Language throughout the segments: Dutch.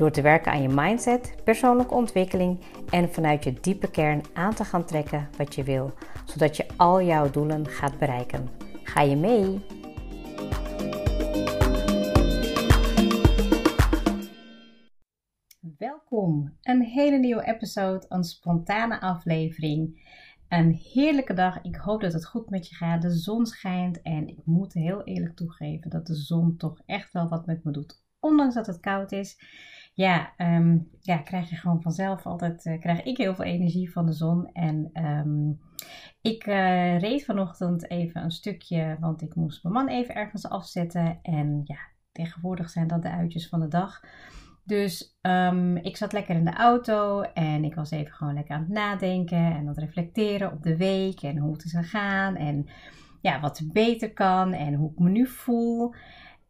Door te werken aan je mindset, persoonlijke ontwikkeling en vanuit je diepe kern aan te gaan trekken wat je wil, zodat je al jouw doelen gaat bereiken. Ga je mee? Welkom, een hele nieuwe episode, een spontane aflevering. Een heerlijke dag. Ik hoop dat het goed met je gaat. De zon schijnt en ik moet heel eerlijk toegeven dat de zon toch echt wel wat met me doet. Ondanks dat het koud is ja, ehm, ja, krijg je gewoon vanzelf altijd, uh, krijg ik heel veel energie van de zon. En um, ik uh, reed vanochtend even een stukje, want ik moest mijn man even ergens afzetten. En ja, tegenwoordig zijn dat de uitjes van de dag. Dus um, ik zat lekker in de auto en ik was even gewoon lekker aan het nadenken en aan het reflecteren op de week en hoe het is gegaan en ja, wat beter kan en hoe ik me nu voel.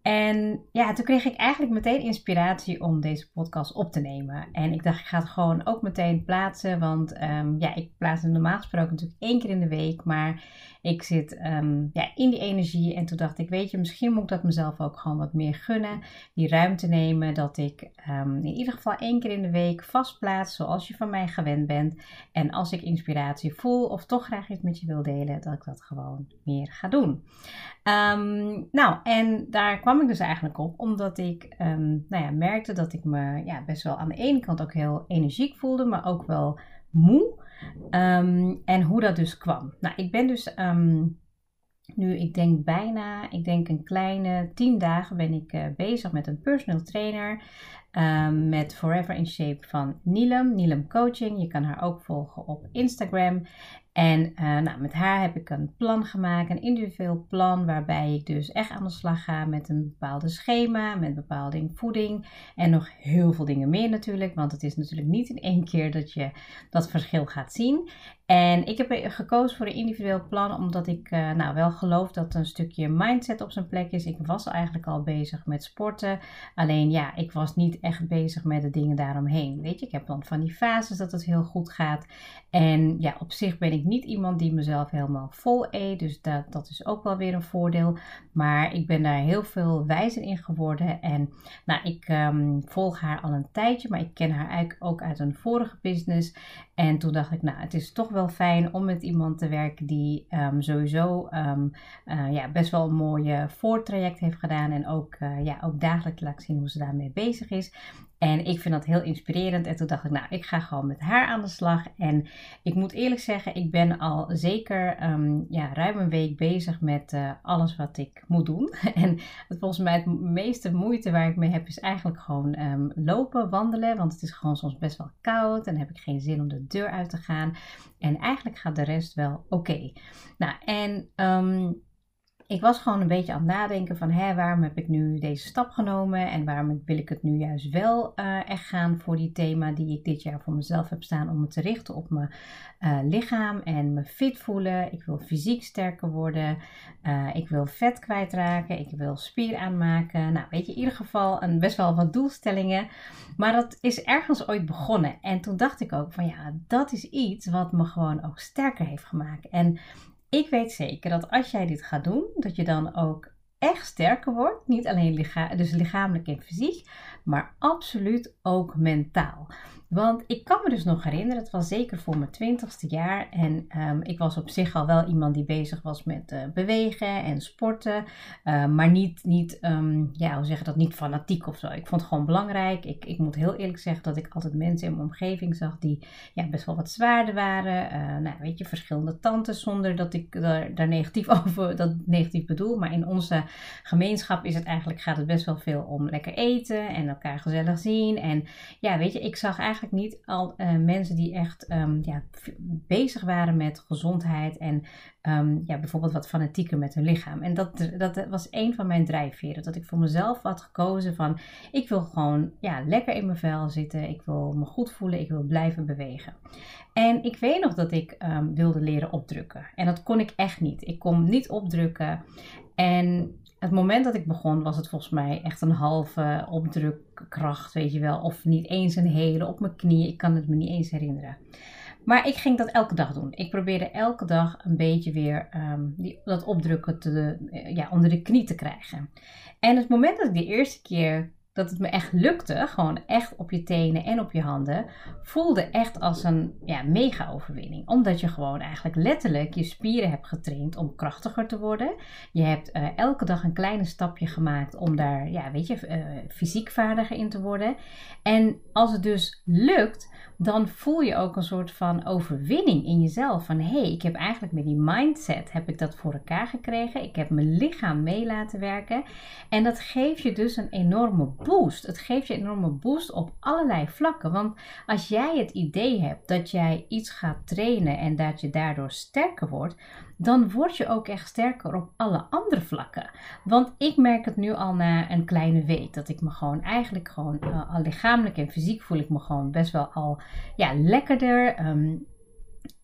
En ja, toen kreeg ik eigenlijk meteen inspiratie om deze podcast op te nemen. En ik dacht, ik ga het gewoon ook meteen plaatsen. Want um, ja, ik plaats hem normaal gesproken natuurlijk één keer in de week. Maar ik zit um, ja, in die energie. En toen dacht ik, weet je, misschien moet ik dat mezelf ook gewoon wat meer gunnen. Die ruimte nemen. Dat ik um, in ieder geval één keer in de week vast plaats. Zoals je van mij gewend bent. En als ik inspiratie voel of toch graag iets met je wil delen. Dat ik dat gewoon meer ga doen. nou, en daar kwam ik dus eigenlijk op omdat ik nou ja, merkte dat ik me ja, best wel aan de ene kant ook heel energiek voelde, maar ook wel moe. Um, en hoe dat dus kwam. Nou, ik ben dus um, nu, ik denk bijna, ik denk een kleine tien dagen ben ik uh, bezig met een personal trainer. Um, met Forever in Shape van Nilam, Nilam Coaching. Je kan haar ook volgen op Instagram. En uh, nou, met haar heb ik een plan gemaakt, een individueel plan, waarbij ik dus echt aan de slag ga met een bepaalde schema, met bepaalde voeding en nog heel veel dingen meer natuurlijk, want het is natuurlijk niet in één keer dat je dat verschil gaat zien. En ik heb gekozen voor een individueel plan omdat ik uh, nou, wel geloof dat een stukje mindset op zijn plek is. Ik was eigenlijk al bezig met sporten, alleen ja, ik was niet echt bezig met de dingen daaromheen. Weet je, ik heb dan van die fases dat het heel goed gaat. En ja, op zich ben ik niet iemand die mezelf helemaal vol eet. Dus dat, dat is ook wel weer een voordeel. Maar ik ben daar heel veel wijzer in geworden. En nou, ik um, volg haar al een tijdje. Maar ik ken haar eigenlijk ook uit een vorige business. En toen dacht ik, nou, het is toch wel fijn om met iemand te werken die um, sowieso um, uh, ja, best wel een mooie voortraject heeft gedaan. En ook, uh, ja, ook dagelijks laat zien hoe ze daarmee bezig is. En ik vind dat heel inspirerend. En toen dacht ik, nou, ik ga gewoon met haar aan de slag. En ik moet eerlijk zeggen, ik ben al zeker um, ja, ruim een week bezig met uh, alles wat ik moet doen. en volgens mij het meeste moeite waar ik mee heb, is eigenlijk gewoon lopen, wandelen. Want het is gewoon soms best wel koud. En heb ik geen zin om de deur uit te gaan. En eigenlijk gaat de rest wel oké. Nou, en um, ik was gewoon een beetje aan het nadenken van hè, waarom heb ik nu deze stap genomen en waarom wil ik het nu juist wel uh, echt gaan voor die thema die ik dit jaar voor mezelf heb staan om me te richten op mijn uh, lichaam en me fit voelen. Ik wil fysiek sterker worden, uh, ik wil vet kwijtraken, ik wil spier aanmaken. Nou weet je, in ieder geval een, best wel wat doelstellingen, maar dat is ergens ooit begonnen. En toen dacht ik ook van ja, dat is iets wat me gewoon ook sterker heeft gemaakt. En ik weet zeker dat als jij dit gaat doen, dat je dan ook echt sterker wordt. Niet alleen licha dus lichamelijk en fysiek, maar absoluut ook mentaal. Want ik kan me dus nog herinneren, het was zeker voor mijn twintigste jaar. En um, ik was op zich al wel iemand die bezig was met uh, bewegen en sporten. Uh, maar niet, niet um, ja, hoe zeg je dat, niet fanatiek of zo. Ik vond het gewoon belangrijk. Ik, ik moet heel eerlijk zeggen dat ik altijd mensen in mijn omgeving zag die ja, best wel wat zwaarder waren. Uh, nou, weet je, verschillende tantes zonder dat ik daar, daar negatief over, dat negatief bedoel. Maar in onze gemeenschap is het eigenlijk, gaat het best wel veel om lekker eten en elkaar gezellig zien. En ja, weet je, ik zag eigenlijk eigenlijk niet al uh, mensen die echt um, ja, bezig waren met gezondheid en ehm, ja, bijvoorbeeld wat fanatieker met hun lichaam. En dat, dat was een van mijn drijfveren. Dat ik voor mezelf had gekozen van ik wil gewoon ja, lekker in mijn vel zitten. Ik wil me goed voelen. Ik wil blijven bewegen. En ik weet nog dat ik um, wilde leren opdrukken. En dat kon ik echt niet. Ik kon niet opdrukken. En het moment dat ik begon was het volgens mij echt een halve opdrukkracht, weet je wel. Of niet eens een hele op mijn knieën. Ik kan het me niet eens herinneren. Maar ik ging dat elke dag doen. Ik probeerde elke dag een beetje weer um, die, dat opdrukken te, ja, onder de knie te krijgen. En het moment dat ik de eerste keer dat het me echt lukte, gewoon echt op je tenen en op je handen, voelde echt als een ja, mega overwinning. Omdat je gewoon eigenlijk letterlijk je spieren hebt getraind om krachtiger te worden. Je hebt uh, elke dag een kleine stapje gemaakt om daar, ja, weet je, uh, fysiek vaardiger in te worden. En als het dus lukt, dan voel je ook een soort van overwinning in jezelf. Van hé, hey, ik heb eigenlijk met die mindset heb ik dat voor elkaar gekregen. Ik heb mijn lichaam mee laten werken. En dat geeft je dus een enorme boost. Het geeft je enorme boost op allerlei vlakken. Want als jij het idee hebt dat jij iets gaat trainen en dat je daardoor sterker wordt, dan word je ook echt sterker op alle andere vlakken. Want ik merk het nu al na een kleine week dat ik me gewoon eigenlijk gewoon uh, al lichamelijk en fysiek voel ik me gewoon best wel al ja, lekkerder. Um,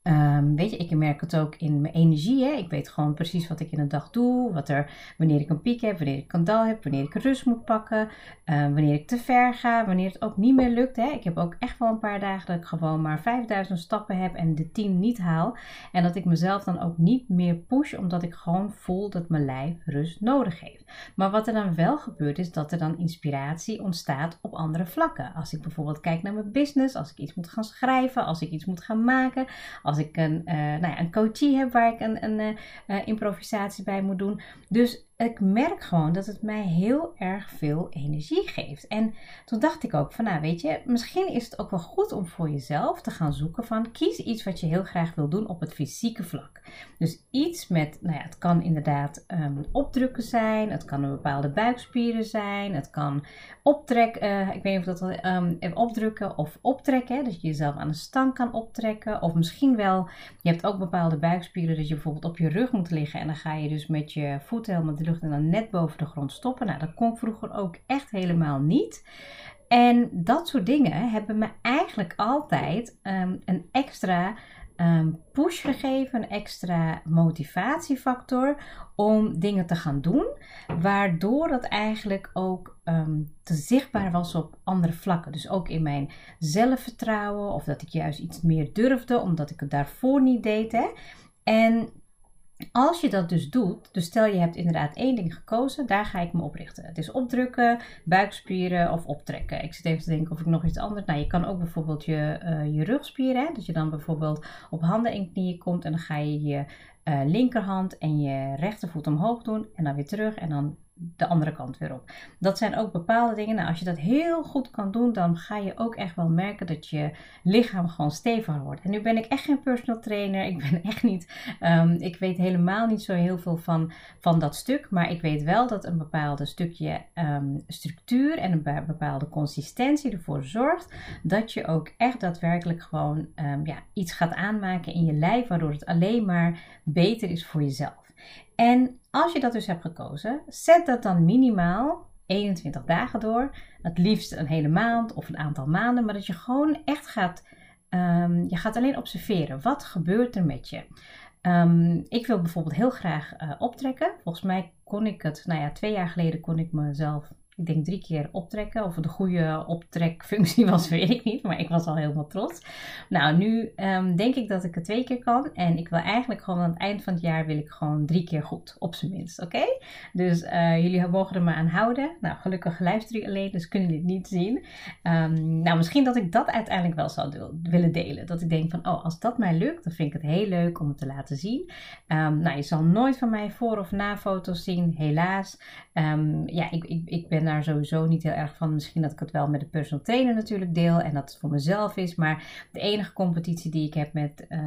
Um, weet je, ik merk het ook in mijn energie. Hè? Ik weet gewoon precies wat ik in een dag doe. Wat er, wanneer ik een piek heb, wanneer ik een dal heb, wanneer ik rust moet pakken. Um, wanneer ik te ver ga, wanneer het ook niet meer lukt. Hè? Ik heb ook echt wel een paar dagen dat ik gewoon maar 5000 stappen heb en de 10 niet haal. En dat ik mezelf dan ook niet meer push, omdat ik gewoon voel dat mijn lijf rust nodig heeft. Maar wat er dan wel gebeurt, is dat er dan inspiratie ontstaat op andere vlakken. Als ik bijvoorbeeld kijk naar mijn business, als ik iets moet gaan schrijven, als ik iets moet gaan maken. Als als ik een, uh, nou ja, een coachie heb waar ik een, een uh, improvisatie bij moet doen. Dus ik merk gewoon dat het mij heel erg veel energie geeft. En toen dacht ik ook van, nou weet je, misschien is het ook wel goed om voor jezelf te gaan zoeken van, kies iets wat je heel graag wil doen op het fysieke vlak. Dus iets met, nou ja, het kan inderdaad um, opdrukken zijn, het kan een bepaalde buikspieren zijn, het kan optrekken, uh, ik weet niet of dat um, opdrukken of optrekken, dat je jezelf aan de stang kan optrekken. Of misschien wel, je hebt ook bepaalde buikspieren dat je bijvoorbeeld op je rug moet liggen en dan ga je dus met je voeten helemaal lucht en dan net boven de grond stoppen. Nou, dat kon vroeger ook echt helemaal niet. En dat soort dingen hebben me eigenlijk altijd um, een extra um, push gegeven, een extra motivatiefactor om dingen te gaan doen, waardoor dat eigenlijk ook um, te zichtbaar was op andere vlakken. Dus ook in mijn zelfvertrouwen, of dat ik juist iets meer durfde, omdat ik het daarvoor niet deed. Hè. En als je dat dus doet, dus stel je hebt inderdaad één ding gekozen, daar ga ik me op richten. Het is opdrukken, buikspieren of optrekken. Ik zit even te denken of ik nog iets anders. Nou, je kan ook bijvoorbeeld je, uh, je rugspieren, dat je dan bijvoorbeeld op handen en knieën komt en dan ga je je uh, linkerhand en je rechtervoet omhoog doen en dan weer terug en dan de andere kant weer op. Dat zijn ook bepaalde dingen. Nou, als je dat heel goed kan doen, dan ga je ook echt wel merken dat je lichaam gewoon steviger wordt. En nu ben ik echt geen personal trainer. Ik ben echt niet. Um, ik weet helemaal niet zo heel veel van, van dat stuk. Maar ik weet wel dat een bepaalde stukje um, structuur en een bepaalde consistentie ervoor zorgt dat je ook echt daadwerkelijk gewoon um, ja, iets gaat aanmaken in je lijf, waardoor het alleen maar beter is voor jezelf. En als je dat dus hebt gekozen, zet dat dan minimaal 21 dagen door. Het liefst een hele maand of een aantal maanden. Maar dat je gewoon echt gaat, um, je gaat alleen observeren. Wat gebeurt er met je? Um, ik wil bijvoorbeeld heel graag uh, optrekken. Volgens mij kon ik het, nou ja, twee jaar geleden kon ik mezelf ik denk drie keer optrekken. Of de goede optrekfunctie was, weet ik niet. Maar ik was al helemaal trots. Nou, nu um, denk ik dat ik het twee keer kan. En ik wil eigenlijk gewoon aan het eind van het jaar wil ik gewoon drie keer goed. Op zijn minst, oké? Dus uh, jullie mogen er maar aan houden. Nou, gelukkig luister jullie alleen, dus kunnen jullie het niet zien. Um, nou, misschien dat ik dat uiteindelijk wel zou willen delen. Dat ik denk van, oh, als dat mij lukt, dan vind ik het heel leuk om het te laten zien. Um, nou, je zal nooit van mij voor- of na foto's zien, helaas. Ja, ik, ik, ik ben daar sowieso niet heel erg van. Misschien dat ik het wel met de personal trainer natuurlijk deel en dat het voor mezelf is. Maar de enige competitie die ik heb met, uh,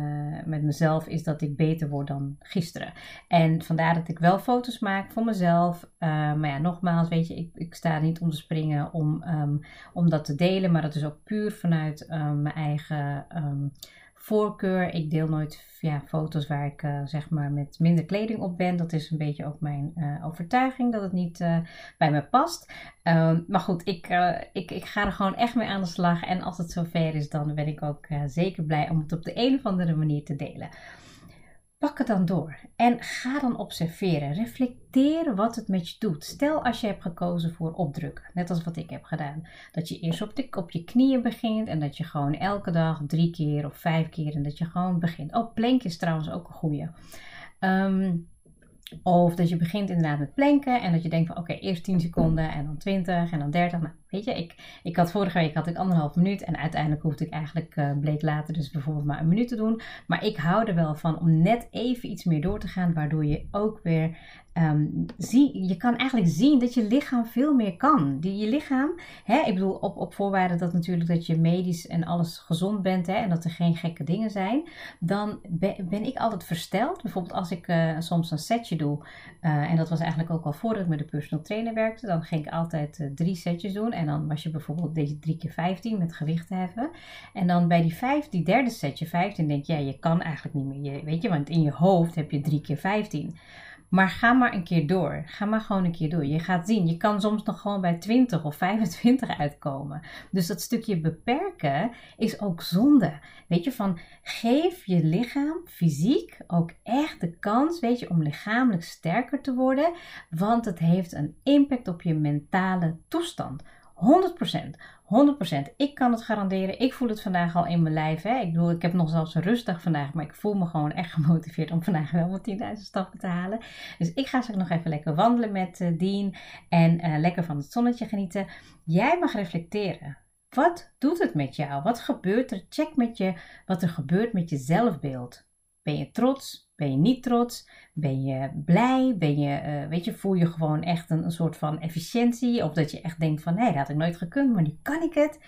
met mezelf is dat ik beter word dan gisteren. En vandaar dat ik wel foto's maak voor mezelf. Uh, maar ja, nogmaals, weet je, ik, ik sta niet om te springen om, um, om dat te delen. Maar dat is ook puur vanuit um, mijn eigen. Voorkeur. Ik deel nooit ja, foto's waar ik uh, zeg maar met minder kleding op ben. Dat is een beetje ook mijn uh, overtuiging dat het niet uh, bij me past. Um, maar goed, ik, ik, ik ga er gewoon echt mee aan de slag. En als het zover is, dan ben ik ook zeker blij om het op de een of andere manier te delen. Pak het dan door en ga dan observeren. Reflecteer wat het met je doet. Stel als je hebt gekozen voor opdrukken, net als wat ik heb gedaan. Dat je eerst op, de, op je knieën begint en dat je gewoon elke dag drie keer of vijf keer en dat je gewoon begint. Oh, plankje is trouwens ook een goeie. Um, of dat je begint inderdaad met planken en dat je denkt van oké, eerst 10 seconden en dan 20 en dan 30. Nou, weet je, ik, ik had vorige week had ik anderhalf minuut en uiteindelijk hoefde ik eigenlijk, uh, bleek later dus bijvoorbeeld maar een minuut te doen. Maar ik hou er wel van om net even iets meer door te gaan, waardoor je ook weer Um, zie, je kan eigenlijk zien dat je lichaam veel meer kan. Je lichaam, hè, ik bedoel op, op voorwaarde dat natuurlijk dat je medisch en alles gezond bent hè, en dat er geen gekke dingen zijn, dan ben, ik altijd versteld. Bijvoorbeeld als ik uh, soms een setje doe, uh, en dat was eigenlijk ook al voordat ik met de personal trainer werkte, dan ging ik altijd uh, drie setjes doen en dan was je bijvoorbeeld deze 3 keer 15 met gewicht heffen. En dan bij die, vijf, die derde setje 15 denk je, ja, je kan eigenlijk niet meer. Je, weet je, want in je hoofd heb je 3 keer 15. Maar ga maar een keer door. Ga maar gewoon een keer door. Je gaat zien, je kan soms nog gewoon bij 20 of 25 uitkomen. Dus dat stukje beperken is ook zonde. Weet je, van geef je lichaam fysiek ook echt de kans, weet je, om lichamelijk sterker te worden. Want het heeft een impact op je mentale toestand. 100%. 100%. Ik kan het garanderen. Ik voel het vandaag al in mijn lijf. Hè. Ik bedoel, ik heb nog zelfs een rustdag vandaag. Maar ik voel me gewoon echt gemotiveerd om vandaag wel mijn 10.000 stappen te halen. Dus ik ga straks nog even lekker wandelen met uh, Dien. En uh, lekker van het zonnetje genieten. Jij mag reflecteren. Wat doet het met jou? Wat gebeurt er? Check met je wat er gebeurt met je zelfbeeld. Ben je trots? Ben je niet trots? Ben je blij? Ben je, uh, weet je, voel je gewoon echt een, soort van efficiëntie? Of dat je echt denkt van, nee, dat had ik nooit gekund, maar nu kan ik het.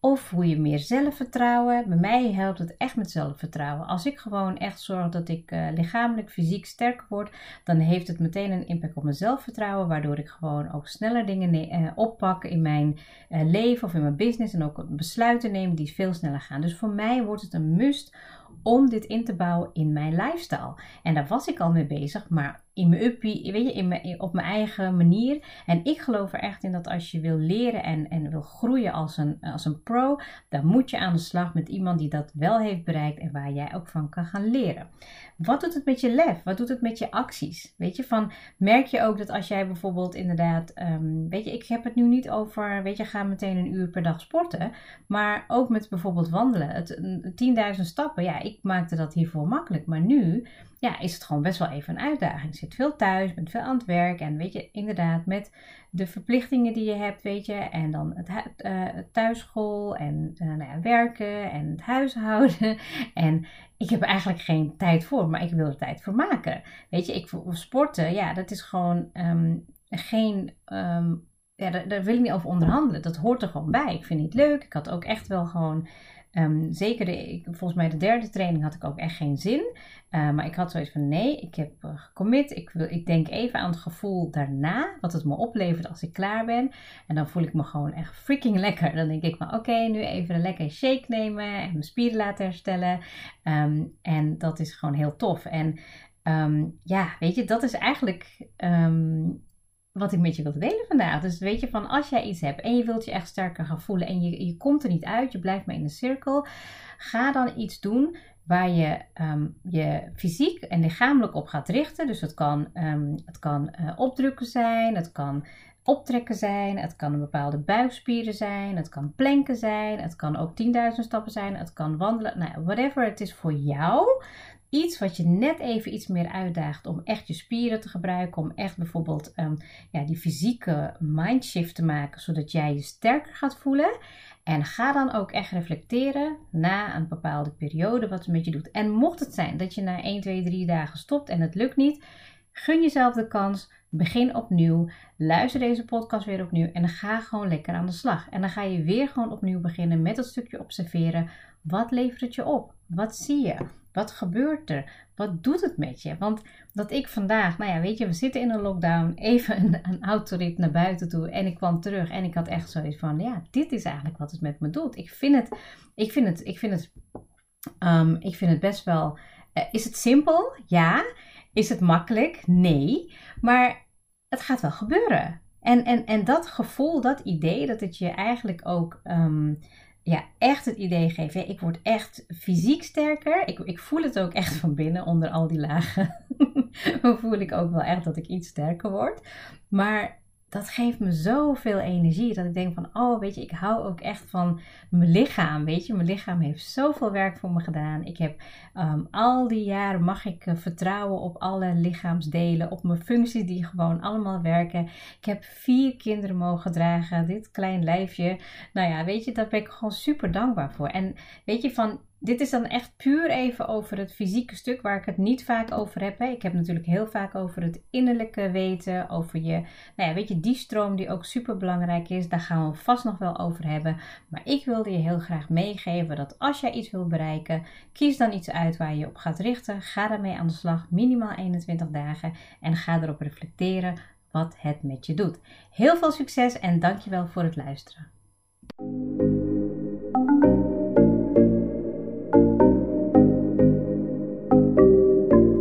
Of voel je meer zelfvertrouwen? Bij mij helpt het echt met zelfvertrouwen. Als ik gewoon echt zorg dat ik uh, lichamelijk, fysiek sterker word, dan heeft het meteen een impact op mijn zelfvertrouwen, waardoor ik gewoon ook sneller dingen uh, oppak in mijn leven of in mijn business en ook besluiten neem die veel sneller gaan. Dus voor mij wordt het een must om dit in te bouwen in mijn lifestyle. En daar was ik al mee bezig, maar in mijn uppie, weet je, in mijn, op mijn eigen manier. En ik geloof er echt in dat als je wil leren en, en wil groeien als een, als een pro, dan moet je aan de slag met iemand die dat wel heeft bereikt en waar jij ook van kan gaan leren. Wat doet het met je lef? Wat doet het met je acties? Weet je, van merk je ook dat als jij bijvoorbeeld inderdaad, um, weet je, ik heb het nu niet over, weet je, ga meteen een uur per dag sporten, maar ook met bijvoorbeeld wandelen. Het 10.000 stappen, ja, ik maakte dat hiervoor makkelijk, maar nu ja, is het gewoon best wel even een uitdaging. Je zit veel thuis, bent veel aan het werk en weet je, inderdaad, met de verplichtingen die je hebt, weet je, en dan het, uh, thuisschool en uh, nou ja, werken en het huishouden. En ik heb eigenlijk geen tijd voor, maar ik wil er tijd voor maken. Weet je, ik sporten, ja, dat is gewoon um, geen. Um, ja, daar, daar, wil ik niet over onderhandelen. Dat hoort er gewoon bij. Ik vind het leuk. Ik had ook echt wel gewoon Um, zeker, de, volgens mij de derde training had ik ook echt geen zin. Uh, maar ik had zoiets van nee, ik heb uh, gecommit. Ik, wil, ik denk even aan het gevoel daarna, wat het me oplevert als ik klaar ben. En dan voel ik me gewoon echt freaking lekker. Dan denk ik van oké, nu even een lekker shake nemen en mijn spieren laten herstellen. Um, en dat is gewoon heel tof. En ja, weet je, dat is eigenlijk wat ik met je wilde delen vandaag. Dus weet je, van als jij iets hebt en je wilt je echt sterker gaan voelen en je, je komt er niet uit, je blijft maar in de cirkel, ga dan iets doen waar je um, je fysiek en lichamelijk op gaat richten. Dus het kan, um, het kan uh, opdrukken zijn, het kan optrekken zijn, het kan een bepaalde buikspieren zijn, het kan planken zijn, het kan ook 10.000 stappen zijn, het kan wandelen, nou, whatever het is voor jou iets wat je net even iets meer uitdaagt om echt je spieren te gebruiken, om echt bijvoorbeeld um, ja, die fysieke mindshift te maken, zodat jij je sterker gaat voelen. En ga dan ook echt reflecteren na een bepaalde periode wat het met je doet. En mocht het zijn dat je na 1, 2, 3 dagen stopt en het lukt niet, gun jezelf de kans. Begin opnieuw. Luister deze podcast weer opnieuw. En ga gewoon lekker aan de slag. En dan ga je weer gewoon opnieuw beginnen met het stukje observeren. Wat levert het je op? Wat zie je? Wat gebeurt er? Wat doet het met je? Want dat ik vandaag, nou ja, weet je, we zitten in een lockdown, even een, autorit naar buiten toe en ik kwam terug en ik had echt zoiets van, ja, dit is eigenlijk wat het met me doet. Ik vind het, ik vind het, ik vind het Ehm, ik vind het best wel. eh, is het simpel? Ja. Is het makkelijk? Nee. Maar het gaat wel gebeuren. En, en, en dat gevoel, dat idee, dat het je eigenlijk ook ehm, ja, echt het idee. Ja, ik word echt fysiek sterker. Ik, ik voel het ook echt van binnen onder al die lagen. voel ik ook wel echt dat ik iets sterker word. Maar dat geeft me zoveel energie. Dat ik denk van, oh weet je, ik hou ook echt van mijn lichaam. Weet je, mijn lichaam heeft zoveel werk voor me gedaan. Ik heb um, al die jaren mag ik uh, vertrouwen op alle lichaamsdelen. Op mijn functies die gewoon allemaal werken. Ik heb vier kinderen mogen dragen. Dit klein lijfje. Nou ja, weet je, daar ben ik gewoon super dankbaar voor. En weet je, van dit is dan echt puur even over het fysieke stuk waar ik het niet vaak over heb. Hè. Ik heb natuurlijk heel vaak over het innerlijke weten, over je, nou ja, weet je, die stroom die ook super belangrijk is. Daar gaan we vast nog wel over hebben. Maar ik wilde je heel graag meegeven dat als jij iets wil bereiken, kies dan iets uit waar je op gaat richten. Ga daarmee aan de slag, minimaal 21 dagen en ga erop reflecteren wat het met je doet. Heel veel succes en dankjewel voor het luisteren.